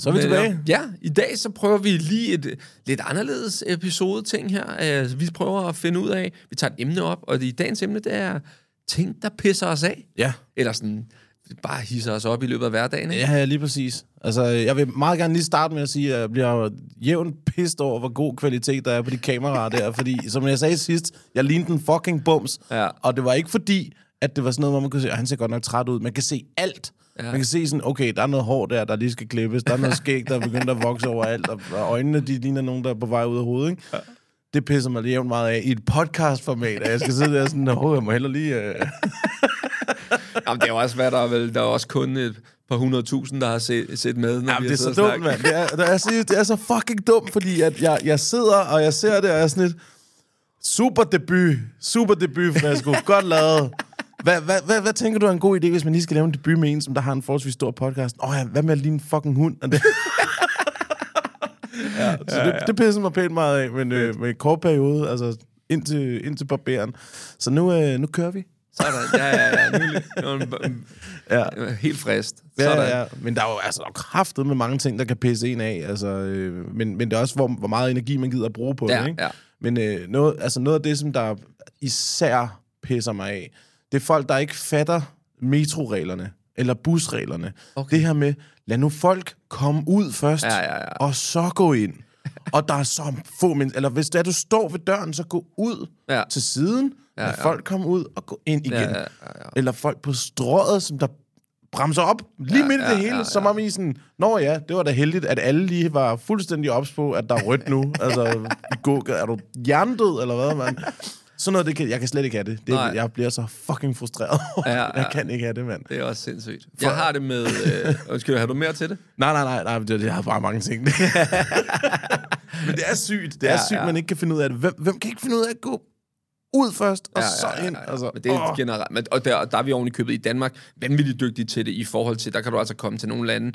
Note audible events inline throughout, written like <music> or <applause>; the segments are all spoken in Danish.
Så er vi tilbage. Ja, i dag så prøver vi lige et lidt anderledes episode ting her. Uh, vi prøver at finde ud af, vi tager et emne op, og i dagens emne, det er ting, der pisser os af. Ja. Eller sådan, bare hisser os op i løbet af hverdagen. Ikke? Ja, ja, lige præcis. Altså, jeg vil meget gerne lige starte med at sige, at jeg bliver jævnt pissed over, hvor god kvalitet der er på de kameraer der, <laughs> fordi, som jeg sagde sidst, jeg lignede en fucking bums, Ja. og det var ikke fordi, at det var sådan noget, hvor man kunne se, at han ser godt nok træt ud. Man kan se alt. Ja. Man kan se sådan, okay, der er noget hår der, der lige skal klippes, der er noget skæg, der er begyndt at vokse over alt, og, øjnene, de ligner nogen, der er på vej ud af hovedet, ikke? Ja. Det pisser mig jævnt meget af i et podcast-format, at jeg skal sidde der sådan, åh, jeg må hellere lige... Øh... <laughs> Jamen, det er jo også, hvad der er vel, der er også kun et par hundredtusind, der har set, set med, når Jamen, vi det er så dumt, mand. Det er, det, er, seriøst, det er så fucking dumt, fordi at jeg, jeg sidder, og jeg ser det, og jeg er sådan lidt... Super debut. Super debut, Flasko. Godt lavet. Hvad, hvad, hvad, hvad tænker du er en god idé, hvis man lige skal lave en debut med en, som der har en forholdsvis stor podcast? Åh oh, ja, hvad med at ligne en fucking hund? Og det... <laughs> ja, så det, det pisser mig pænt meget af, men øh, med en kort periode, altså indtil, indtil barberen. Så nu, øh, nu kører vi. Sådan, ja, ja, ja. Nu, nu, Ja. Helt frist. Ja, Sådan. ja, ja. Men der er jo altså, der er kraftet med mange ting, der kan pisse en af. Altså, øh, men, men det er også, hvor, hvor meget energi man gider at bruge på Ja, det. Ikke? ja. Men øh, noget, altså noget af det, som der især pisser mig af, det er folk, der ikke fatter metroreglerne eller busreglerne. Okay. Det her med, lad nu folk komme ud først, Ja, ja, ja. og så gå ind. og der er så få mennesker. Eller hvis det er, du står ved døren, så gå ud Ja. til siden, ja, lad ja. folk komme ud og gå ind igen. Ja, ja, ja, ja. Eller folk på strået, som der bremser op lige Ja, midt i ja, det hele, ja, ja. som om I sådan, nå ja, det var da heldigt, at alle lige var fuldstændig ops på, at der er rødt nu. <laughs> altså, gå, er du hjernedød, eller hvad, mand? Sådan noget, det kan, jeg kan slet ikke have det. det Nej. jeg bliver så fucking frustreret Ja, ja. Jeg kan ikke have det, mand. Det er også sindssygt. Jeg har det med... Øh, undskyld, har du mere til det? Nej, nej, nej, nej, det, jeg har bare mange ting. <laughs> Men det er sygt. Det er Ja, sygt, ja. man ikke kan finde ud af det. Hvem, hvem kan ikke finde ud af at gå ud først, og så ind? Altså, Men det er åh. generelt. Men, og der, der er vi oven i købet i Danmark vanvittigt dygtige til det i forhold til, der kan du altså komme til nogle lande,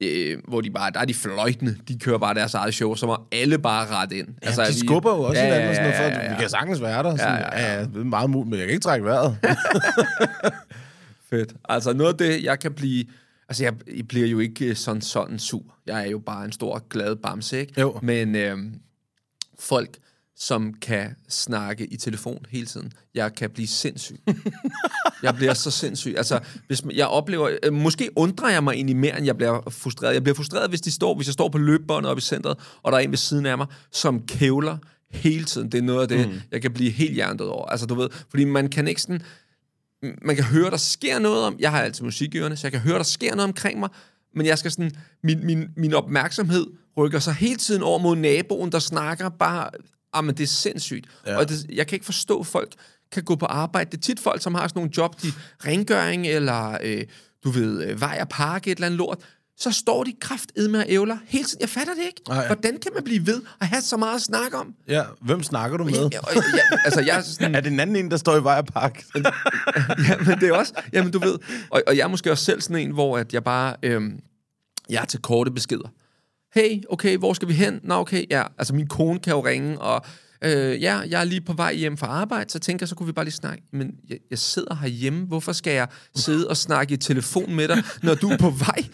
øh, hvor de bare, der er de fløjtende, de kører bare deres eget show, så må alle bare ret ind. Ja, altså, de vi- skubber jo også ja, hinanden og sådan noget, for at ja, ja. vi kan sagtens være der. Sådan, Ja, ja, ja. ja, det er meget muligt, men jeg kan ikke trække vejret. <laughs> Fedt. Altså noget af det, jeg kan blive... Altså, jeg, jeg bliver jo ikke øh, sådan, sådan sur. Jeg er jo bare en stor, glad bamse, ikke? Jo. Men øh, folk, som kan snakke i telefon hele tiden, jeg kan blive sindssyg. <laughs> jeg bliver så sindssyg. Altså, hvis man- jeg oplever... Øh, måske undrer jeg mig egentlig mere, end jeg bliver frustreret. Jeg bliver frustreret, hvis, de står, hvis jeg står på løbebåndet oppe i centret, og der er en ved siden af mig, som kævler hele tiden. Det er noget af det, mm. jeg kan blive helt hjernet over. Altså, du ved, fordi man kan ikke sådan man kan høre, der sker noget om... Jeg har altid musik i ørerne, så jeg kan høre, der sker noget omkring mig, men jeg skal sådan... Min, min, min opmærksomhed rykker sig hele tiden over mod naboen, der snakker bare... Jamen, det er sindssygt. Ja. Og det, jeg kan ikke forstå, at folk kan gå på arbejde. Det er tit folk, som har sådan nogle job, de rengøring, eller øh, du ved, øh, vej og park, et eller andet lort. Så står de krafted med ævler hele tiden. Jeg fatter det ikke. Nej. Hvordan kan man blive ved at have så meget at snakke om? ja, hvem snakker du med? Jeg, jeg, jeg, altså, jeg er sådan, <laughs> Er det en anden en, der står i vej og park? <laughs> ja, men det er også, jamen du ved, og, og jeg er måske også selv sådan en, hvor at jeg bare, øhm, jeg er til korte beskeder. Hey, okay, hvor skal vi hen? Nå, okay, ja. Altså, min kone kan jo ringe, og øh, ja, jeg er lige på vej hjem fra arbejde, så tænker jeg, så kunne vi bare lige snakke. Men jeg, jeg sidder herhjemme, hvorfor skal jeg sidde og snakke i telefon med dig, når du er på vej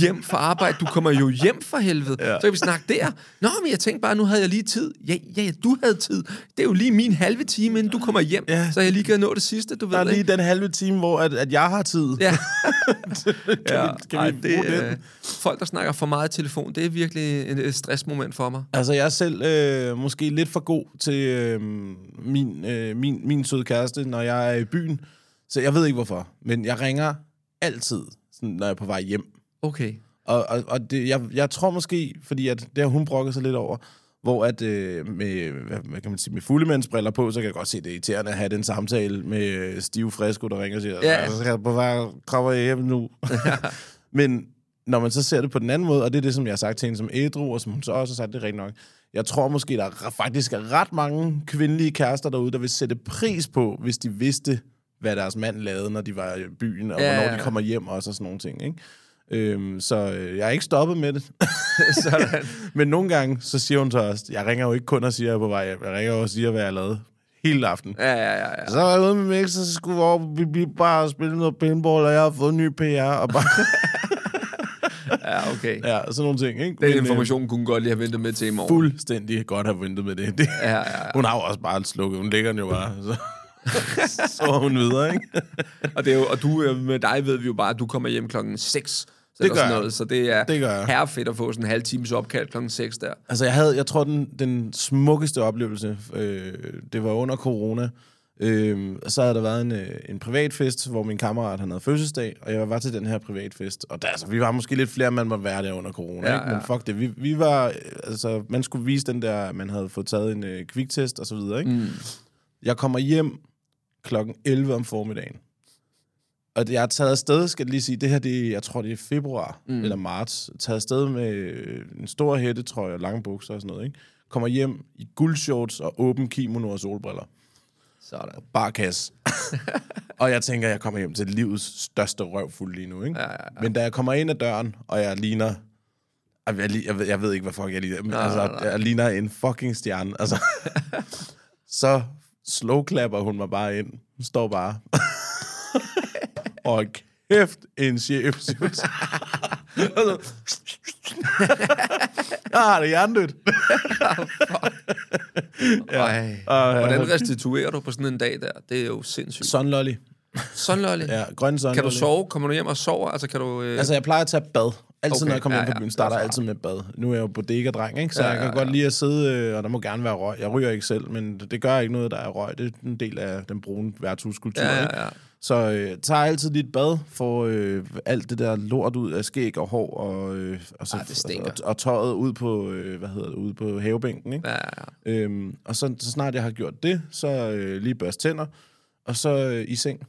hjem fra arbejde? Du kommer jo hjem for helvede. Ja. Så kan vi snakke der. Nå, men jeg tænkte bare, nu havde jeg lige tid. Ja, ja, du havde tid. Det er jo lige min halve time, inden du kommer hjem, Ja. ja. så jeg lige kan nå det sidste, du ved Der er lige ikke? den halve time, hvor at, at jeg har tid. Ja. <laughs> kan ja. vi, kan Ej, vi det, den? øh, folk, der snakker for meget i telefon, det er virkelig et, et stressmoment for mig. Altså, jeg er selv øh, måske lidt for god til øh, min, øh, min, min søde kæreste, når jeg er i byen. Så jeg ved ikke hvorfor, men jeg ringer altid, sådan, når jeg er på vej hjem. Okay. Og, og, og det, jeg, jeg tror måske, fordi at det har hun brokket sig lidt over, hvor at øh, med, hvad, hvad kan man sige, med fuldemændsbriller på, så kan jeg godt se, det er irriterende at have den samtale med øh, Stive Fresco, der ringer og siger, Ja. så skal jeg på vej, kommer jeg hjem nu. <laughs> Men når man så ser det på den anden måde, og det er det, som jeg har sagt til hende som ædru, og som hun så også har sagt, det er rigtigt nok, jeg tror måske, der er, faktisk er ret mange kvindelige kærester derude, der vil sætte pris på, hvis de vidste, hvad deres mand lavede, når de var i byen, og Ja, hvornår ja. de kommer hjem også, og sådan nogle ting, ikke? Øhm, så øh, jeg er ikke stoppet med det. <laughs> Sådan. <laughs> Men nogle gange, så siger hun så også, jeg ringer jo ikke kun og siger, at jeg er på vej hjem. Jeg ringer jo og siger, hvad jeg lavet hele aften. Ja, ja, ja. ja. Så var jeg ude med Mix, og så skulle vi over på Bibi bare spille noget pinball, og jeg har fået en ny PR, og bare, <laughs> <laughs> ja okay. ja, sådan nogle ting, ikke? Den Men, information kunne hun godt lige have ventet med til i Øh, morgen. fuldstændig godt have ventet med det. det Ja, ja, ja. Hun har jo også bare slukket, hun ligger den jo bare, så, <laughs> så er hun videre, ikke? Og, det er jo, og du, øh, med dig ved vi jo bare, at du kommer hjem klokken 6. Så Det eller gør sådan jeg. noget, så det er Det gør jeg. herrefedt at få sådan en halv times opkald klokken 6 der. Altså, jeg havde, jeg tror, den, den smukkeste oplevelse, øh, det var under corona. Øh, så havde der været en, øh, en privatfest, hvor min kammerat han havde fødselsdag, og jeg var til den her privatfest. Og der, altså, vi var måske lidt flere, man måtte være der under corona, Ja, ikke? men ja. fuck det. Vi, vi var, øh, altså, man skulle vise den der, man havde fået taget en øh, kviktest og så videre, ikke? Mm. Jeg kommer hjem klokken 11 om formiddagen. Og jeg er taget afsted, skal jeg lige sige, det her, det jeg tror, det er februar mm. eller marts. Taget afsted med øh, en stor hættetrøje og lange bukser og sådan noget, ikke? Kommer hjem i guldshorts og åben kimono og solbriller. Sådan. Bare kasse. <laughs> og jeg tænker, jeg kommer hjem til livets største røvfuld lige nu, ikke? Ja, ja, ja. Men da jeg kommer ind ad døren, og jeg ligner... Jeg, jeg, jeg, ved, jeg ved ikke, hvad fuck jeg ligner, men Nej, altså, nej, nej. jeg ligner en fucking stjerne. Altså, <laughs> så slowklapper hun mig bare ind. Hun står bare... <laughs> og kæft, en chef. synes jeg. Og så- Jeg har det hjernedødt. Ej. Og, Hvordan øh, restituerer du på sådan en dag der? Det er jo sindssygt. Sunlolly. Sådan, Lolly. Ja, grøn sunlolly. Kan du sove? Kommer du hjem og sover? Altså, kan du... Øh... Altså, jeg plejer at tage bad. Altid, Okay, når jeg kommer ja, hjem på ja, byen, starter er jeg altid med bad. Nu er jeg jo bodega-dreng, ikke? Så Ja, jeg kan ja, godt ja. lide at sidde, øh, og der må gerne være røg. Jeg ryger ikke selv, men det gør ikke noget, der er røg. Det er en del af den brune værtshuskultur, Ja, ikke? ja, ja. Så øh, tager altid et bad, får øh, alt det der lort ud af skæg og hår, og, øh, og, så, Ej, det og, og tøjet ud på, øh, hvad hedder det, ude på havebænken, ikke? Ja, ja. Øhm, og så, så snart jeg har gjort det, så øh, lige børste tænder, og så øh, i seng.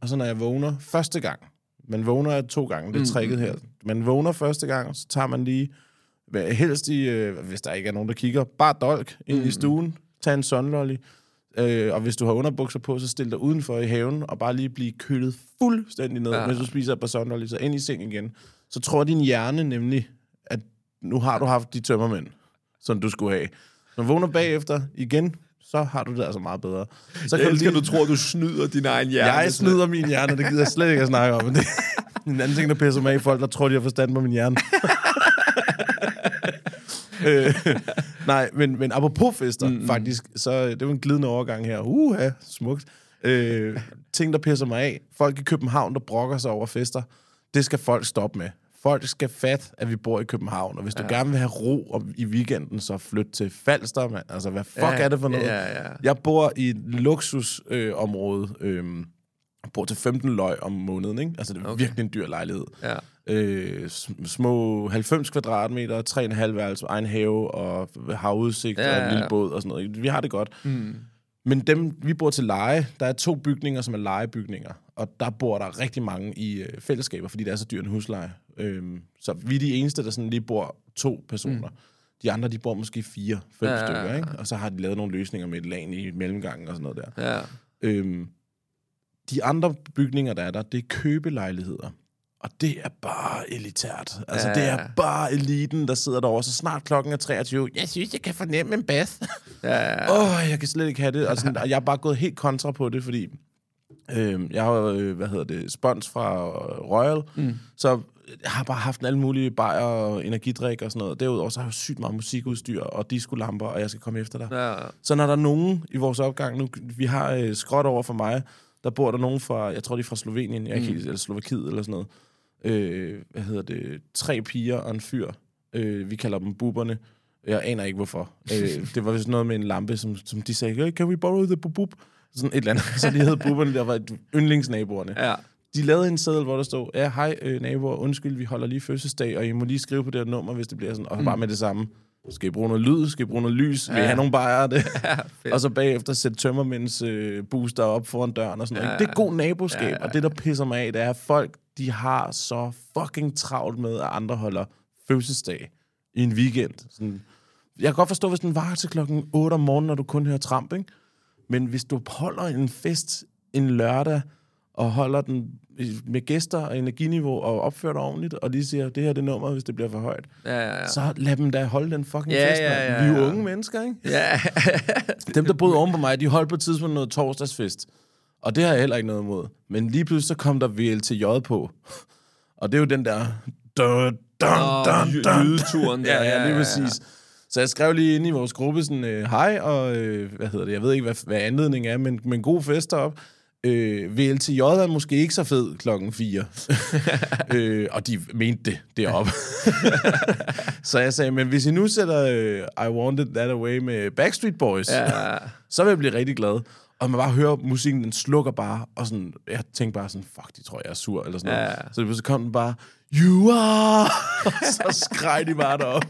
Og så når jeg vågner første gang, man vågner to gange, det er tricket her. Man vågner første gang, så tager man lige, hvad- helst i, øh, hvis der ikke er nogen, der kigger, bare dolk ind i stuen, tag en sunlolly, øh, og hvis du har underbukser på, så stil dig udenfor i haven, og bare lige blive kølet fuldstændig ned, Ja. mens du spiser et par sunlolly, så ind i seng igen. Så tror din hjerne nemlig, at nu har du haft de tømmermænd, som du skulle have. Når du vågner bagefter igen, så har du det altså meget bedre. Så Jeg elsker, lige- du tror, du snyder din egen hjerne. jeg snyder min hjerne, det gider jeg slet ikke at snakke om. Men <laughs> det er en anden ting, der pisser mig af, folk, der tror, de har forstand på min hjerne. <laughs> øh, <laughs> nej, men, men apropos fester, mm, faktisk, så det var en glidende overgang her. Uha, smukt. Øh, ting, der pisser mig af. Folk i København, der brokker sig over fester, det skal folk stoppe med. Folk skal fat, at vi bor i København, og hvis du ja. gerne vil have ro om, i weekenden, så flyt til Falster, mand. Altså, hvad fuck Ja, er det for noget? ja, ja. Jeg bor i et luksusområde. Øh, område, jeg bor til 15 løg om måneden, ikke? Altså, det er okay. virkelig en dyr lejlighed. Ja. Øh, sm- små 90 kvadratmeter, 3,5 værelse, egen have og havudsigt Ja, ja, og ja, en lille båd og sådan noget. Vi har det godt. Mm. Men dem, vi bor til leje, der er to bygninger, som er lejebygninger. Og der bor der rigtig mange i øh, fællesskaber, fordi det er så dyr en husleje. Øhm, så vi er de eneste, der sådan lige bor to personer. Mm. De andre, de bor måske fire, fem Ja, stykker, ja. ikke? Og så har de lavet nogle løsninger med et lag i mellemgangen og sådan noget der. Ja. Øhm, de andre bygninger, der er der, det er købelejligheder. Og det er bare elitært. Altså, Ja. det er bare eliten, der sidder derovre. Så snart klokken er 23, jeg synes, jeg kan fornemme en bath. Ja, ja. <laughs> Åh, oh, jeg kan slet ikke have det. Og, sådan, og jeg er bare gået helt kontra på det, fordi øh, jeg har, øh, hvad hedder det, spons fra Royal, mm. så jeg har bare haft alle mulige bajer og energidrik og sådan noget. Derudover så har jeg sygt meget musikudstyr og diskolamper, og jeg skal komme efter dig. Ja. Så når der er nogen i vores opgang, nu, vi har øh, skråt over for mig, der bor der nogen fra, jeg tror de er fra Slovenien, jeg er ikke eller Slovakiet eller sådan noget. Øh, hvad hedder det? Tre piger og en fyr. Øh, vi kalder dem buberne. Jeg aner ikke hvorfor. øh, <laughs> det var vist noget med en lampe, som, som de sagde, hey, can we borrow the bubub? Sådan et eller andet. <laughs> Så de hed buberne, der var yndlingsnaboerne. Ja. De lavede en seddel, hvor der stod, ja, hej øh, naboer, undskyld, vi holder lige fødselsdag, og I må lige skrive på det her nummer, hvis det bliver sådan, og mm. bare med det samme. Skal I bruge noget lyd? Skal I bruge noget lys? Vil I have nogle bajere <laughs> det? fedt. og så bagefter sætte tømmermænds øh, booster op foran døren og sådan noget. ikke? Det er god naboskab, ja, ja. og det, der pisser mig af, det er, at folk, de har så fucking travlt med, at andre holder fødselsdag i en weekend. Sådan, jeg kan godt forstå, hvis den var til klokken 8 om morgenen, når du kun hører tramp, ikke? Men hvis du holder en fest en lørdag, og holder den med gæster og energiniveau, og opfører dig ordentligt, og lige siger, det her er det nummer, hvis det bliver for højt, Ja, ja, ja. så lad dem da holde den fucking Ja, fest, ja, mand. ja, Vi er jo ja. unge mennesker, ikke? Ja, Dem, der boede oven på mig, de holdt på et tidspunkt noget torsdagsfest. Og det har jeg heller ikke noget imod. Men lige pludselig så kom der VLTJ på. Og det er jo den der... Dun, dun, dun, dun, lydeturen der, <laughs> Ja, ja, lige ja, præcis. Så jeg skrev lige ind i vores gruppe sådan, øh, hej, og øh, hvad hedder det, jeg ved ikke, hvad, hvad anledningen er, men, men god fest op. Øh, VLTJ er måske ikke så fed klokken 4. <laughs> øh, og de mente det deroppe. <laughs> så jeg sagde, men hvis I nu sætter øh, I Wanted That Away med Backstreet Boys, ja. så vil jeg blive rigtig glad. Og man bare hører musikken, den slukker bare, og sådan, jeg tænkte bare sådan, fuck, de tror, jeg er sur, eller sådan noget. Ja. Så lige pludselig kom den bare, you are, og <laughs> så skreg de bare derop.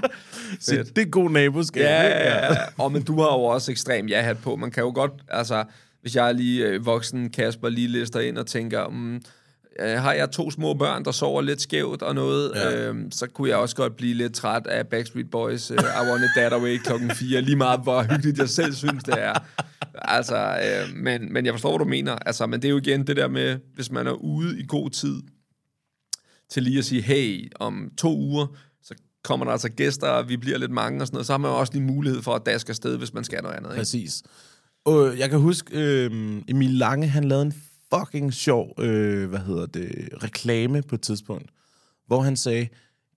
<laughs> så det er god naboskab. Ja, ja, ja. Og men du har jo også ekstrem ja-hat på. Man kan jo godt, altså, hvis jeg er lige øh, voksen Kasper lige lister ind og tænker, mm, øh, har jeg to små børn, der sover lidt skævt og noget, ja. øh, så kunne jeg også godt blive lidt træt af Backstreet Boys øh, I Want It That Away klokken 4, lige meget hvor hyggeligt jeg selv synes, det er. Altså, øh, men, men jeg forstår, hvad du mener. Altså, men det er jo igen det der med, hvis man er ude i god tid, til lige at sige, hey, om to uger, så kommer der altså gæster, og vi bliver lidt mange og sådan noget, så har man jo også lige mulighed for at daske afsted, hvis man skal noget andet. Ikke? Præcis. Og jeg kan huske, øh, Emil Lange, han lavede en fucking sjov, øh, hvad hedder det, reklame på et tidspunkt, hvor han sagde,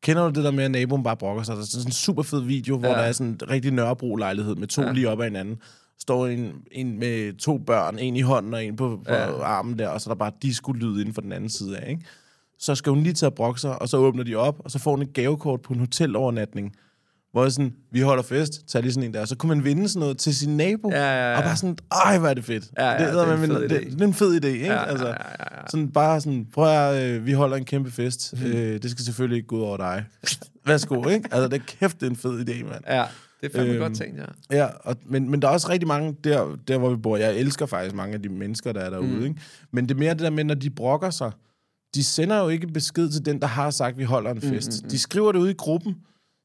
kender du det der med, at naboen bare brokker sig? Der er sådan en super fed video, hvor Ja. der er sådan en rigtig Nørrebro-lejlighed med to ja. lige op ad hinanden. Står en, en med to børn, en i hånden og en på, på ja. armen der, og så er der bare disco-lyd inden for den anden side af, ikke? Så skal hun lige til at brokke sig, og så åbner de op, og så får hun et gavekort på en hotelovernatning, hvor sådan, vi holder fest, tag lige sådan en der, så kunne man vinde sådan noget til sin nabo, Ja, ja, ja. og bare sådan, ej, hvor er det fedt. Ja, ja, det, det er en fed det, idé. det, er en fed idé, ikke? Ja, altså, ja, ja, ja. Sådan bare sådan, prøv at øh, vi holder en kæmpe fest, Mhm. øh, det skal selvfølgelig ikke gå ud over dig. <laughs> Værsgo, ikke? Altså, det er kæft, det er en fed idé, mand. Ja, det er fandme Øhm, godt tænkt, ja. Ja, og, men, men der er også rigtig mange der, der, hvor vi bor. Jeg elsker faktisk mange af de mennesker, der er derude. Mm. Ikke? Men det er mere det der med, når de brokker sig. De sender jo ikke besked til den, der har sagt, at vi holder en fest. Mm, mm, De skriver det ud i gruppen.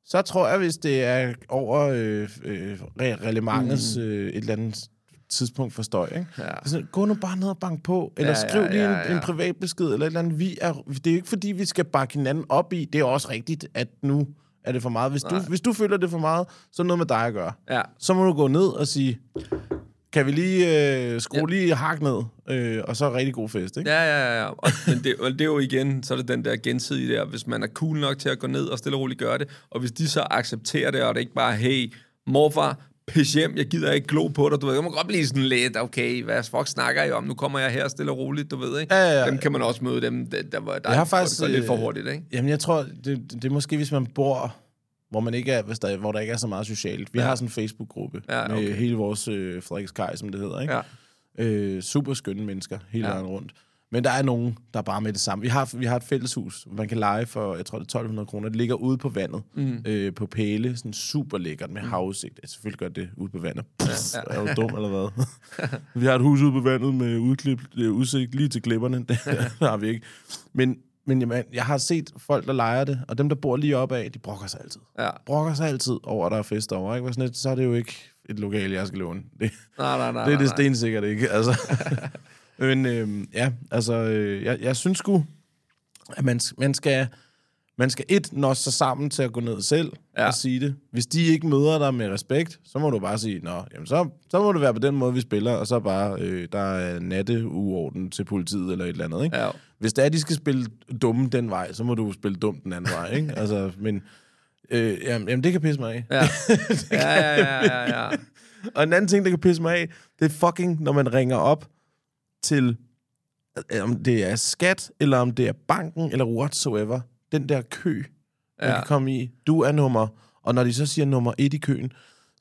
Så tror jeg, hvis det er over øh, øh, re- reglementets mm. øh, et eller andet tidspunkt for støj, ikke? Ja. Så, gå nu bare ned og bank på, eller Ja, ja, ja, skriv lige ja, en, ja. en privat besked, eller et eller andet. Vi er, det er jo ikke, fordi vi skal bakke hinanden op i. Det er også rigtigt, at nu er det for meget. Hvis, du, hvis du føler det er for meget, så er det noget med dig at gøre Ja, så må du gå ned og sige, kan vi lige øh, skrue ja. lige hak ned, øh, og så er rigtig god fest, ikke? ja, ja. ja. Og, men det, og det er jo igen, så er det den der gensidige der, hvis man er cool nok til at gå ned og stille og roligt gøre det, og hvis de så accepterer det, og det ikke bare, hey, morfar, pis hjem, jeg gider ikke glo på dig, du ved, jeg må godt blive sådan lidt, okay, hvad fuck snakker I om, nu kommer jeg her stille og roligt, du ved, ikke? Ja, ja, ja. Dem kan man også møde, dem, der, der, der, Jeg har faktisk, lidt for øh, hurtigt, ikke? Jamen, jeg tror, det, det, er måske, hvis man bor, hvor, man ikke er, hvis der, hvor der ikke er så meget socialt. Vi ja. har sådan en Facebook-gruppe Ja, med okay. hele vores øh, Frederikskaj, som det hedder, ikke? Ja. Øh, super skønne mennesker hele Ja. vejen rundt. Men der er nogen, der er bare med det samme. Vi har, vi har et fælleshus, man kan lege for, jeg tror det er 1200 kroner. Det ligger ude på vandet, mm. øh, på pæle, sådan super lækkert med havudsigt. Ja, selvfølgelig gør det ude på vandet. Pff, ja. Er du dum eller hvad? <laughs> vi har et hus ude på vandet med udklip, øh, udsigt lige til klipperne. <laughs> Det har vi ikke. Men, men jamen, jeg har set folk, der leger det, og dem, der bor lige oppe af, de brokker sig altid. Ja. Brokker sig altid over, at der er fest over. Ikke? Sådan lidt, så er det jo ikke et lokal, jeg skal låne. Det, Nej, nej, nej. det er det nej. stensikkert ikke, altså. <laughs> Men øhm, ja, altså, øh, jeg, jeg synes sgu, at man, man skal... man skal et nå sig sammen til at gå ned selv Ja. ja. og sige det. Hvis de ikke møder dig med respekt, så må du bare sige, nå, jamen så, så må det være på den måde, vi spiller, og så bare, øh, der er natteuorden til politiet eller et eller andet, ikke? Ja. Hvis det er, at de skal spille dumme den vej, så må du spille dumt den anden vej, ikke? <laughs> Altså, men øh, jamen, jamen, det kan pisse mig af. Ja. <laughs> ja, ja, ja, ja, ja. Og en anden ting, der kan pisse mig af, det er fucking, når man ringer op til, øh, om det er skat, eller om det er banken, eller whatsoever, den der kø, man Ja. kan komme i. Du er nummer, og når de så siger nummer et i køen,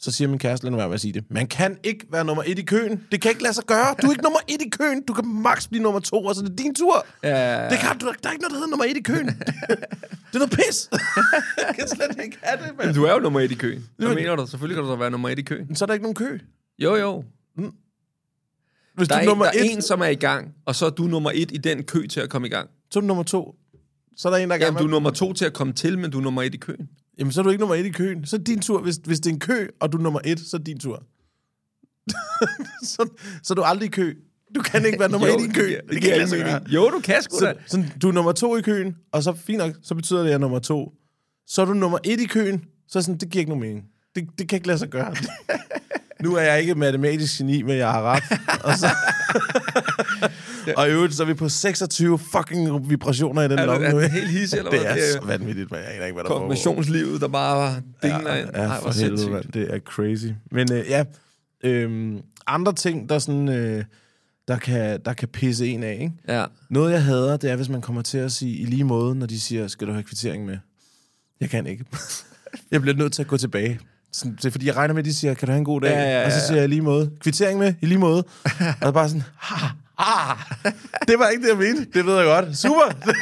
så siger min kæreste, lad nu være med at sige det. Man kan ikke være nummer et i køen. Det kan ikke lade sig gøre. Du er ikke nummer et i køen. Du kan maks blive nummer to, og så er det din tur. Ja. Det kan, du, der er ikke noget, der hedder nummer et i køen. det er noget pis. <laughs> jeg kan slet ikke have det, Men mand. du er jo nummer et i køen. Hvad mener du? Selvfølgelig kan du da være nummer et i køen. Så er der ikke nogen kø. Jo, jo. Hvis Der du er, er nummer en, der er et, en, som er i gang, og så er du nummer et i den kø til at komme i gang. så er du nummer to. Så er der en, der Jamen, gerne du er nummer to til at komme til, men du er nummer et i køen. Jamen, så er du ikke nummer et i køen. Så er det din tur. Hvis, hvis det er en kø, og du er nummer et, så er det din tur. <laughs> så, så er du aldrig i kø. Du kan ikke være nummer <laughs> Jo, et i en kø. giver- Det, giver kan ikke mening. Jo, du kan sgu da. Så, så, du er nummer to i køen, og så fint nok, så betyder det, at jeg er nummer to. Så er du nummer et i køen, så er sådan, det giver ikke nogen mening. Det, det kan ikke lade sig gøre. <laughs> nu er jeg ikke matematisk geni, men jeg har ret. Og, så, <laughs> og i øvrigt, så er vi på 26 fucking vibrationer i den Er lomme er du ikke? helt hisse, eller Det hvad? er Det er så vanvittigt, men jeg aner ikke, hvad der foregår. Konfirmationslivet, der bare var dingler ind. Ja, Ej, for helvede, mand. Det er crazy. Men øh, ja, øhm, andre ting, der sådan... Øh, der kan, der kan pisse en af, ikke? Ja. Noget, jeg hader, det er, hvis man kommer til at sige i lige måde, når de siger, skal du have kvittering med? Jeg kan ikke. <laughs> jeg bliver nødt til at gå tilbage. Sådan, det er fordi, jeg regner med, at de siger, kan du have en god dag? Ja, ja, ja, Og så siger jeg lige måde, kvittering med, i lige måde. og bare sådan, ha, ah, det var ikke det, jeg mente. Det ved jeg godt. Super!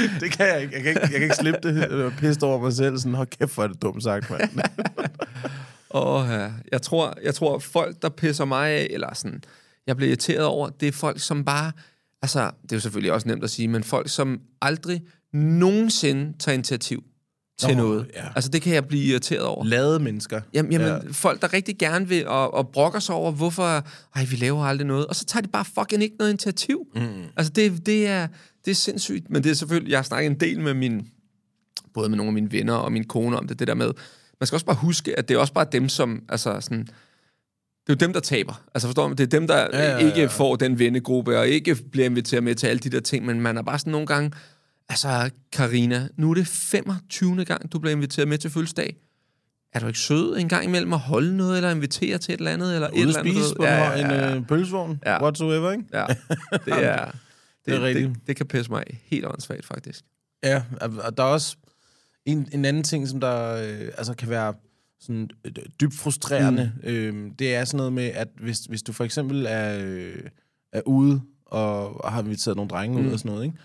<laughs> det kan jeg ikke. Jeg kan ikke, jeg kan ikke slippe det. Jeg er pissed over mig selv. Sådan, hold kæft, hvor er det dumt sagt, mand. <laughs> Åh, ja. Jeg tror, jeg tror, folk, der pisser mig af, eller sådan, jeg bliver irriteret over, det er folk, som bare, altså, det er jo selvfølgelig også nemt at sige, men folk, som aldrig nogensinde tager initiativ til Nå, noget. ja. Altså, det kan jeg blive irriteret over. Lade mennesker. Jamen, jamen Ja. folk, der rigtig gerne vil og, og brokker sig over, hvorfor, ej, vi laver aldrig noget, og så tager de bare fucking ikke noget initiativ. Mm. Altså, det, det, er, det er sindssygt, men det er selvfølgelig, jeg har snakket en del med min, både med nogle af mine venner og min kone om det, det der med, man skal også bare huske, at det er også bare dem, som, altså sådan, det er jo dem, der taber. Altså forstår man? Det er dem, der ja, ja, ja. ikke får den vennegruppe, og ikke bliver inviteret med til alle de der ting, men man er bare sådan nogle gange, altså Karina, nu er det 25. gang, du bliver inviteret med til fødselsdag. Er du ikke sød en gang imellem at holde noget, eller invitere til et eller andet? Eller et Ude eller at andet, spise på ja, en ja, øh, pølsevogn, Ja. whatsoever, ikke? ja, <laughs> det er... Det, er rigtigt. det, det kan pisse mig helt åndssvagt, faktisk. Ja, og der er også en, en anden ting, som der øh, altså kan være sådan øh, dybt frustrerende. Mm. Øh, det er sådan noget med, at hvis, hvis du for eksempel er, øh, er ude og, og har inviteret nogle drenge mm. ud og sådan noget, ikke?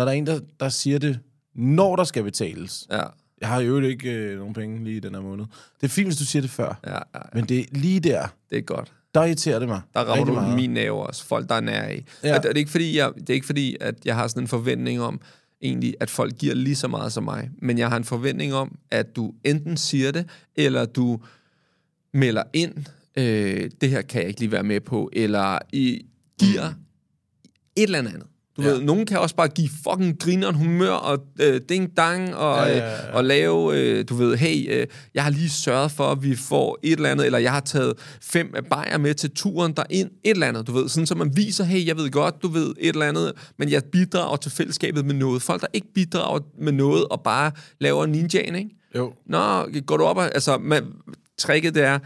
Når der er en, der, der siger det, når der skal betales. Ja, Jeg har jo ikke øh, nogen penge lige i den her måned. Det er fint, hvis du siger det før. ja, ja, Men det er lige der, det er godt. der irriterer det mig. Der rammer du meget. min nerve også. Folk, der er nær i. Ja. Ja. Og det, er ikke fordi, jeg, det er ikke fordi, at jeg har sådan en forventning om, egentlig, at folk giver lige så meget som mig. Men jeg har en forventning om, at du enten siger det, eller du melder ind, øh, det her kan jeg ikke lige være med på, eller I giver et eller andet. Du Ja. ved, nogen kan også bare give fucking grineren humør og øh, ding-dang og, Ja, ja, ja, ja. og lave, øh, du ved, hey, øh, jeg har lige sørget for, at vi får et eller andet, eller jeg har taget fem bajer med til turen derind, et eller andet, du ved, sådan så man viser, hey, jeg ved godt, du ved et eller andet, men jeg bidrager til fællesskabet med noget. Folk, der ikke bidrager med noget og bare laver ninjaen, ikke? Jo. Nå, går du op og... Altså, man, tricket det er,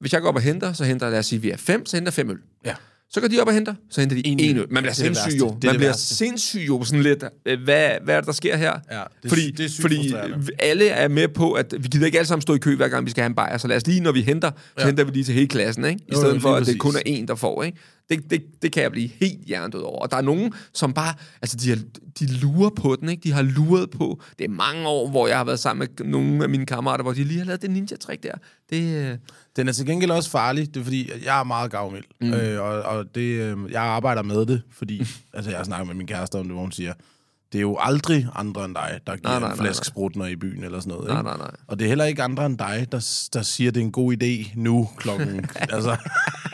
hvis jeg går op og henter, så henter, lad os sige, vi er fem, så henter fem øl. Ja. Så går de op og henter, så henter de En en, øl. Man bliver Det er det sindssyg jo. Det Man det bliver sindssyg jo sådan lidt, øh, hvad, hvad er det, der sker her? Ja, det fordi, det er sygt fordi alle er med på, at vi gider ikke alle sammen stå i kø, hver gang vi skal have en bajer, så lad os lige, når vi henter, så Ja. henter vi lige til hele klassen, ikke? I Jo, stedet jo, for, at det præcis. kun er en, der får, ikke? Det, det, det kan jeg blive helt hjernedød over. Og der er nogen, som bare, altså de, har, de lurer på den, ikke? De har luret på, det er mange år, hvor jeg har været sammen med nogle af mine kammerater, hvor de lige har lavet det ninja-trick der. Det, øh, Den er til gengæld også farlig, det er fordi, at jeg er meget gavmild, mm. øh, og, og det, øh, jeg arbejder med det, fordi, <laughs> altså jeg har snakket med min kæreste om det, hvor hun siger, det er jo aldrig andre end dig, der giver Nej, nej, en nej, flaske nej. i byen eller sådan noget. Nej, ikke? nej, nej. Og det er heller ikke andre end dig, der, der siger, det er en god idé nu klokken. <laughs> altså,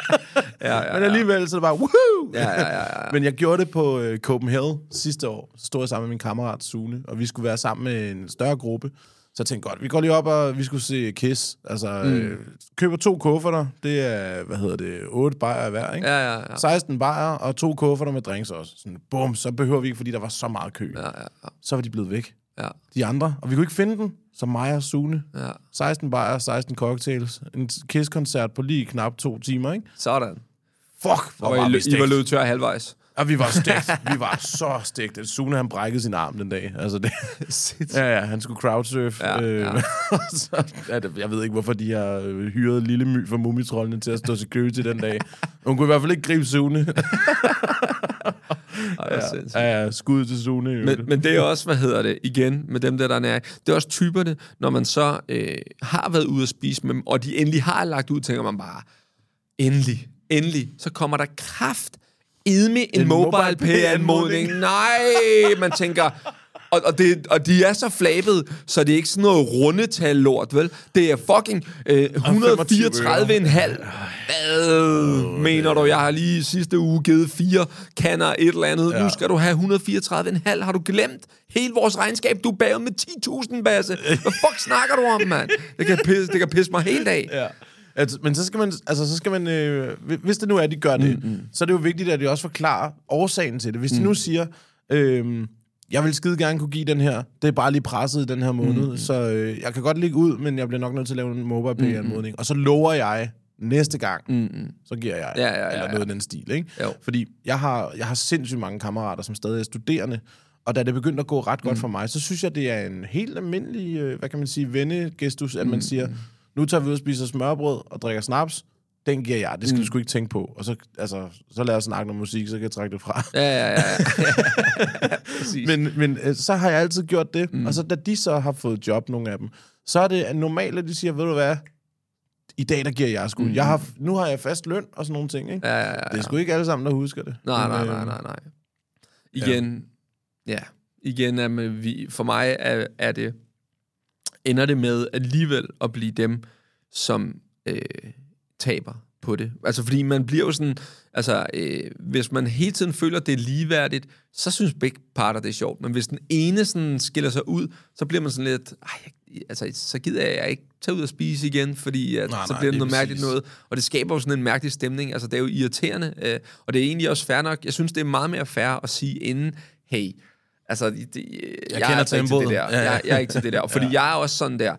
<laughs> Ja, ja, Men alligevel, så det bare, woohoo! Ja, ja, ja, ja. <laughs> Men jeg gjorde det på øh, Copenhagen sidste år. Så stod jeg sammen med min kammerat Sune, og vi skulle være sammen med en større gruppe. Så jeg tænkte godt, vi går lige op, og vi skulle se Kiss. Altså, mm. øh, køber to kufferter. Det er, hvad hedder det, 8 bajer hver, ikke? Ja, ja, ja. 16 bajer og to kufferter med drinks også. Sådan, bum, så behøver vi ikke, fordi der var så meget kø. Ja, ja, ja. Så var de blevet væk. ja. De andre. Og vi kunne ikke finde dem. Så mig og Sune. Ja. 16 bajer, 16 cocktails. En Kiss-koncert på lige knap to timer, ikke? Sådan. Fuck, hvor Og var I, vi I var stegt. løbet tør halvvejs. Og vi var stegt. <laughs> vi var så stegt. Sune, han brækkede sin arm den dag. Altså det, <laughs> ja, ja, han skulle crowdsurf. Ja, øh, ja. <laughs> så, ja, det- jeg ved ikke, hvorfor de har øh, hyret Lille My fra Mumitrollene til at stå security den dag. Hun kunne i hvert fald ikke gribe Sune. Ja. ja, ja, skud til Sune. Men, men det er også, hvad hedder det, igen, med dem der, der er nær. Det er også typerne, når man så øh, har været ude at spise med dem, og de endelig har lagt ud, tænker man bare, endelig, endelig, så kommer der kraft edme en, En mobile mobile pay-anmodning. Nej, man tænker... Og, og, det, og de er så flabede, så det er ikke sådan noget rundetal lort, vel? Det er fucking øh, 134,5. Hvad mener du? Jeg har lige sidste uge givet fire kander et eller andet. Ja. Nu skal du have 134,5. Har du glemt hele vores regnskab? Du er bagud med 10.000, Basse. Hvad fuck snakker du om, mand? Det kan pisse, det kan pisse mig helt af. Ja. Altså, men så skal man, altså, så skal man øh, hvis det nu er, at de gør det, mm, mm. så er det jo vigtigt, at de også forklarer årsagen til det. Hvis de nu siger, øh, jeg vil skide gerne kunne give den her, det er bare lige presset i den her måned, mm, så øh, jeg kan godt ligge ud, men jeg bliver nok nødt til at lave en mobile pay anmodning. Og så lover jeg, næste gang, mm, så giver jeg, Ja, ja, ja, eller ja. noget i den stil, ikke? Jo. Fordi jeg har, jeg har sindssygt mange kammerater, som stadig er studerende, og da det begyndte at gå ret godt for mig, så synes jeg, det er en helt almindelig, øh, hvad kan man sige, vennegestus, at man siger, nu tager vi ud og spiser smørbrød og drikker snaps, den giver jeg, det skal mm. du sgu ikke tænke på. Og så, altså, så lad os snakke om musik, så kan jeg trække det fra. Ja, ja, ja. ja. <laughs> Men, men øh, så har jeg altid gjort det, mm. og så da de så har fået job, nogle af dem, så er det normalt, at de siger, ved du hvad, i dag der giver jeg sgu. Mm. Jeg har, nu har jeg fast løn og sådan nogle ting, ikke? ja, ja, ja, ja. Det er sgu ikke alle sammen, der husker det. Nej, Men, nej, øh, nej, nej, nej. Igen, ja, ja igen er med, vi, for mig er, er det, ender det med alligevel at blive dem, som øh, taber på det. Altså, fordi man bliver jo sådan, altså, øh, hvis man hele tiden føler, det er ligeværdigt, så synes begge parter, det er sjovt. Men hvis den ene sådan skiller sig ud, så bliver man sådan lidt, ej, altså, så gider jeg ikke tage ud og spise igen, fordi at, Nej, så nej, bliver det noget mærkeligt noget. Og det skaber jo sådan en mærkelig stemning. Altså, det er jo irriterende, øh, og det er egentlig også fair nok. Jeg synes, det er meget mere fair at sige inden, hey, altså, det, jeg, jeg, kender er altså ikke til det der. Ja, ja. Jeg, jeg er ikke til det der. <laughs> Fordi ja. jeg er også sådan der,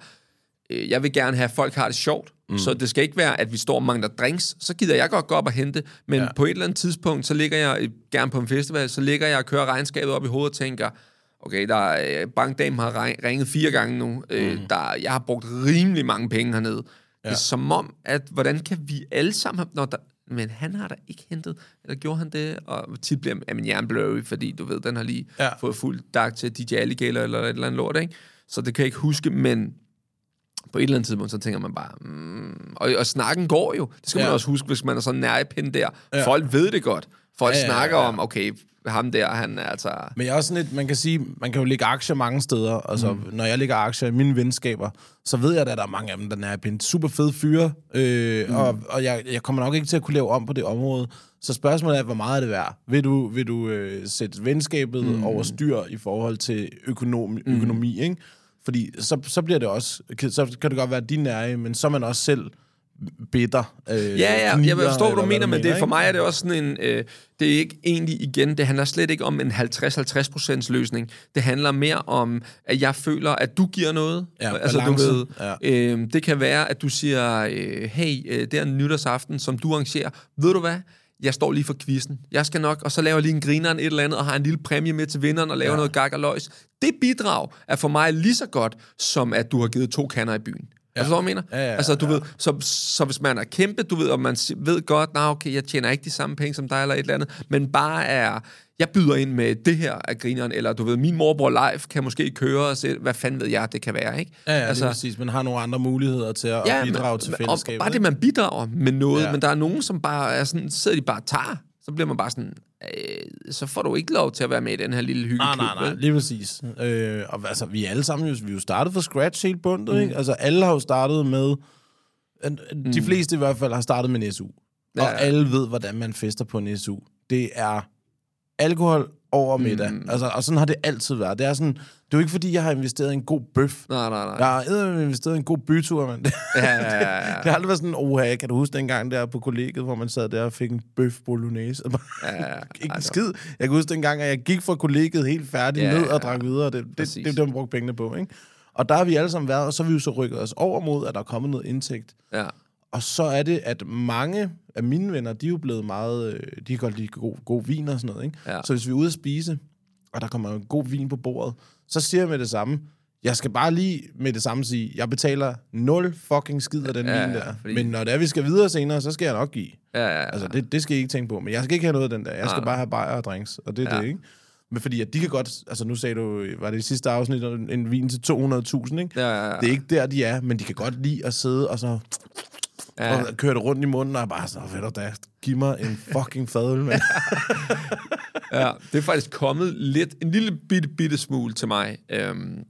øh, jeg vil gerne have, at folk har det sjovt, mm. så det skal ikke være, at vi står og mangler drinks. Så gider jeg godt gå op og hente, men ja. på et eller andet tidspunkt, så ligger jeg, øh, gerne på en festival, så ligger jeg og kører regnskabet op i hovedet og tænker, okay, der er, øh, bankdamen har ring- ringet fire gange nu, øh, der, jeg har brugt rimelig mange penge hernede. Ja. Det er som om, at hvordan kan vi alle sammen når der, men han har da ikke hentet, eller gjorde han det? Og tit bliver min hjerne blurry, fordi du ved, den har lige ja. Fået fuld dag til DJ Alligator eller et eller andet lort, ikke? Så det kan jeg ikke huske, men på et eller andet tidspunkt, så tænker man bare, mm, og, og snakken går jo. Det skal ja. man også huske, hvis man er sådan nær i pind der. Ja. Folk ved det godt. Folk ja, Ja, ja, ja, snakker ja. om, okay, ham der, han er altså... Men jeg er også sådan lidt, man kan sige, man kan jo lægge aktier mange steder. Altså, mm. når jeg lægger aktier i mine venskaber, så ved jeg, at der er mange af dem, der er en super fed fyre. Øh, mm. Og, og jeg, jeg kommer nok ikke til at kunne lave om på det område. Så spørgsmålet er, hvor meget er det værd? Vil du, vil du øh, sætte venskabet mm. over styr i forhold til økonomi, økonomi mm. ikke? Fordi så, så bliver det også, så kan det godt være din nære, men så er man også selv bitter. Øh, Ja, ja, jeg forstår, hvad du mener, men det, for mig er det også sådan en... Øh, det er ikke egentlig, igen, det handler slet ikke om en 50-50% løsning. Det handler mere om, at jeg føler, at du giver noget. Ja, altså, du balance. ved, Ja. øh, det kan være, at du siger, øh, hey, øh, det er en nytårsaften, som du arrangerer. Ved du hvad? Jeg står lige for quizzen. Jeg skal nok, og så laver jeg lige en grineren et eller andet, og har en lille præmie med til vinderen, og laver ja. noget gak og løjs. Det bidrag er for mig lige så godt, som at du har givet to kander i byen. Ja. Altså, hvad jeg mener? Ja, ja, altså, du ja. ved, så, så hvis man er kæmpe, du ved, og man ved godt, nej, okay, jeg tjener ikke de samme penge som dig, eller et eller andet, men bare er, jeg byder ind med det her af grineren, eller du ved, min morbror live kan måske køre og se, hvad fanden ved jeg, det kan være, ikke? Ja, ja altså, det er præcis. Man har nogle andre muligheder til at ja, bidrage men- til og fællesskabet. Bare det, man bidrager med noget, ja. Ja. men der er nogen, som bare er sådan, sidder de bare og tager, så bliver man bare sådan, øh, så får du ikke lov til at være med i den her lille Nej, hyggeklub. nej, nej, vel? lige præcis. Øh, og altså, vi er alle sammen jo, vi er jo startet fra scratch helt bundet, mm. ikke? Altså, alle har jo startet med, de fleste i hvert fald har startet med en SU. Ja. Og alle ved, hvordan man fester på en SU. Det er alkohol over middag. Mm. Altså, og sådan har det altid været. Det er sådan, det er jo ikke fordi, jeg har investeret i en god bøf. Nej, nej, nej. Jeg har investeret i en god bytur, men det, Ja, ja, ja, ja. <laughs> det har aldrig været sådan, oha, kan du huske dengang der på kollegiet, hvor man sad der og fik en bøf bolognese? <laughs> Ja, ja, ja. ikke en Altså, skid. Jeg kan huske dengang, at jeg gik fra kollegiet helt færdig Ja, ned og drak videre. Det, det, det, Præcis. det er det, man brugte pengene på, ikke? Og der har vi alle sammen været, og så har vi jo så rykket os over mod, at der er kommet noget indtægt. Ja. Og så er det, at mange af mine venner, de er jo blevet meget... øh, De kan godt lide god, god vin og sådan noget, ikke? Ja. Så hvis vi er ude at spise, og der kommer en god vin på bordet, så siger jeg med det samme, jeg skal bare lige med det samme sige, jeg betaler 0 fucking skid af den Ja, vin ja, der. fordi- Men når det er, vi skal videre senere, så skal jeg nok give. Ja, ja, ja. Altså, det, det skal I ikke tænke på. Men jeg skal ikke have noget af den der. Jeg skal Nej. bare have bajer og drinks, og det er Ja. det, ikke? Men fordi at de kan godt... Altså, nu sagde du, var det i sidste afsnit, en, en vin til 200.000, ikke? Ja, ja, ja. Det er ikke der, de er, men de kan godt lide at sidde og så Ja. og køre det rundt i munden, og bare så, ved du da, giv mig en fucking fadøl, mand. <laughs> Ja, det er faktisk kommet lidt, en lille bitte, bitte smule til mig øhm,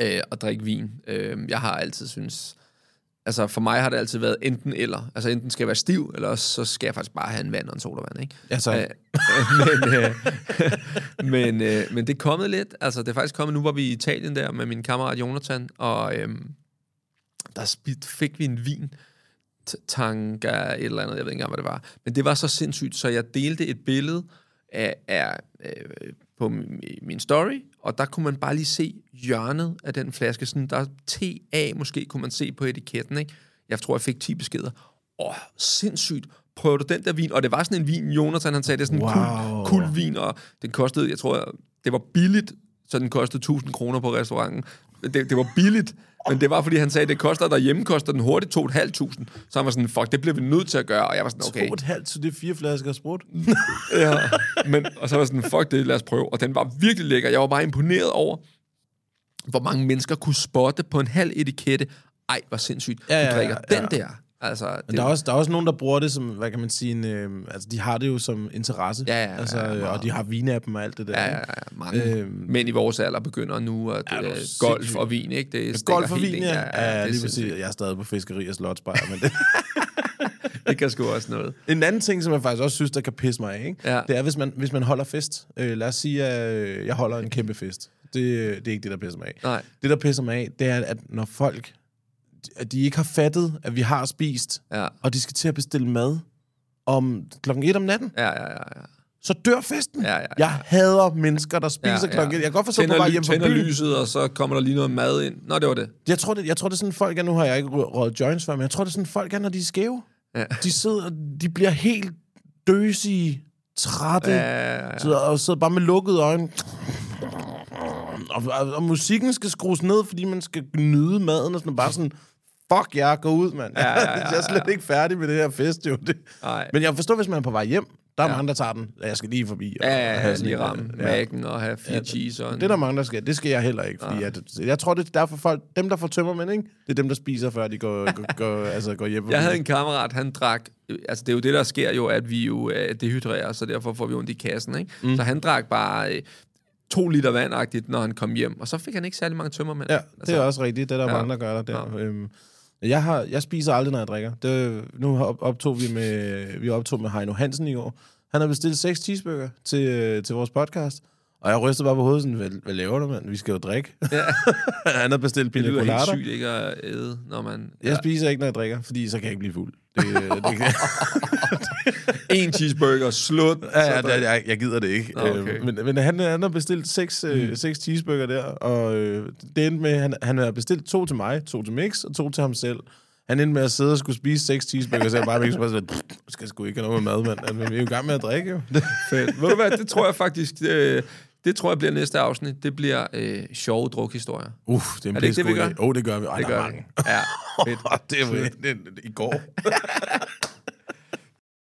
øh, at drikke vin. Øhm, jeg har altid synes altså for mig har det altid været enten eller. Altså enten skal jeg være stiv, eller også så skal jeg faktisk bare have en vand og en sodavand, ikke? Altså, Øh, men, øh, <laughs> men, øh, men det er kommet lidt. Altså, det er faktisk kommet, nu var vi i Italien der med min kammerat Jonathan, og øhm, der spid, fik vi en vin, T- Tanga, et eller andet, jeg ved ikke engang, hvad det var. Men det var så sindssygt, så jeg delte et billede af, af øh, på min, min story, og der kunne man bare lige se hjørnet af den flaske. Sådan, der er TA, måske kunne man se på etiketten, ikke? Jeg tror, jeg fik 10 beskeder. Åh, sindssygt. Prøver du den der vin? Og det var sådan en vin, Jonathan han sagde, det er sådan en Wow. kul, kul vin, og den kostede, jeg tror, det var billigt, så den kostede 1000 kroner på restauranten. Det, det var billigt, men det var, fordi han sagde, det koster derhjemme, koster den hurtigt 2.500. Så han var sådan, fuck, det bliver vi nødt til at gøre. Og jeg var sådan, okay. To og et halvt, så det er fire flasker sprut. <laughs> Ja, men, og så var sådan, fuck det, lad os prøve. Og den var virkelig lækker. Jeg var bare imponeret over, hvor mange mennesker kunne spotte på en halv etikette. Ej, hvor sindssygt. Ja, ja, du drikker ja, ja. den der. Altså, det, Men der er, også, der er også nogen, der bruger det som, hvad kan man sige, en, øh, altså de har det jo som interesse. Ja, ja, ja, altså, ja, og de har vinappen og alt det der. Ja, ja, ja. Mange Øhm. mænd i vores alder begynder nu at Er du øh, golf sindssyg? og vin, ikke? Det stikker Golf og vin, ind. ja. ja, ja det, lige præcis. sindssygt. Jeg er stadig på fiskeri og slotsbajer, men det, <laughs> det kan sgu også noget. En anden ting, som jeg faktisk også synes, der kan pisse mig af, ikke? Ja. det er, hvis man, hvis man holder fest. Øh, lad os sige, at øh, jeg holder en kæmpe fest. Det, det er ikke det, der pisser mig af. Nej. Det, der pisser mig af, det er, at når folk at de ikke har fattet, at vi har spist, Ja. og de skal til at bestille mad om klokken 1 om natten, Ja, ja, ja. ja. så dør festen. Ja, ja, ja. Jeg hader mennesker, der spiser ja, ja, klokken 1. Jeg kan godt forstå på vej hjem fra byen. lyset, og så kommer der lige noget mad ind. Nå, det var det. Jeg tror, det, jeg tror, det er sådan folk er, nu har jeg ikke rø- røget joints før, men jeg tror, det er sådan folk er, når de er skæve. Ja. De sidder, de bliver helt døsige, trætte, Ja, ja, ja. og sidder bare med lukkede øjne. Og, og, og, musikken skal skrues ned, fordi man skal nyde maden, og sådan bare sådan, fuck jer, gå ud, mand. Ja, ja, ja, <laughs> jeg er slet ja. ikke færdig med det her fest, jo. Det. Nej. Men jeg forstår, hvis man er på vej hjem, der er Ja. mange, der tager den. Jeg skal lige forbi. Og, Ja, ja, have ja, sådan lige en, ramme ja. mækken og have fire cheese og. Det er der mange, der skal. Det skal jeg heller ikke. Fordi at, jeg tror, det er derfor folk... Dem, der får tømmermænd, ikke? Det er dem, der spiser, før de går, går, går, <laughs> altså, går hjem. Jeg havde en kammerat, han drak... Altså, det er jo det, der sker jo, at vi jo øh, dehydrerer, så derfor får vi ondt i kassen, ikke? Mm. Så han drak bare øh, to liter vandagtigt, når han kom hjem, og så fik han ikke særlig mange tømmermænd. Ja, det er også rigtigt. Det er der Ja. ja. mange, der gør der. der. Øhm, jeg, har, jeg spiser aldrig, når jeg drikker. Det, nu optog vi med, vi optog med Heino Hansen i år. Han har bestilt seks cheeseburger til, øh, til vores podcast. Og jeg rystede bare på hovedet sådan, hvad, hvad laver du, mand? Vi skal jo drikke. Ja. <laughs> han har bestilt Det pina lyder helt colada. sygt ikke at æde, når man... Jeg spiser ikke, når jeg drikker, fordi så kan jeg ikke blive fuld. Det, det, En cheeseburger, slut. Ja, ja, det, jeg, jeg gider det ikke. Nå, okay. Øh, men men han, han har bestilt seks, øh, seks cheeseburger der, og øh, det endte med, han, han har bestilt to til mig, to til Mix og to til ham selv. Han endte med at sidde og skulle spise seks cheeseburger, så jeg bare sådan, "Pff, jeg skal sgu ikke have noget med mad, mand. Altså, vi er jo i gang med at drikke, jo. <laughs> Fedt. Ved du hvad, det tror jeg faktisk... Det, det tror jeg bliver næste afsnit. Det bliver øh, sjove drukhistorier. Uff, det er en Er det ikke det, vi gør? Åh, oh, det gør vi. Ej, Det der er gør mange. vi. Ja, <laughs> fedt. det er jo det, det, i går. <laughs>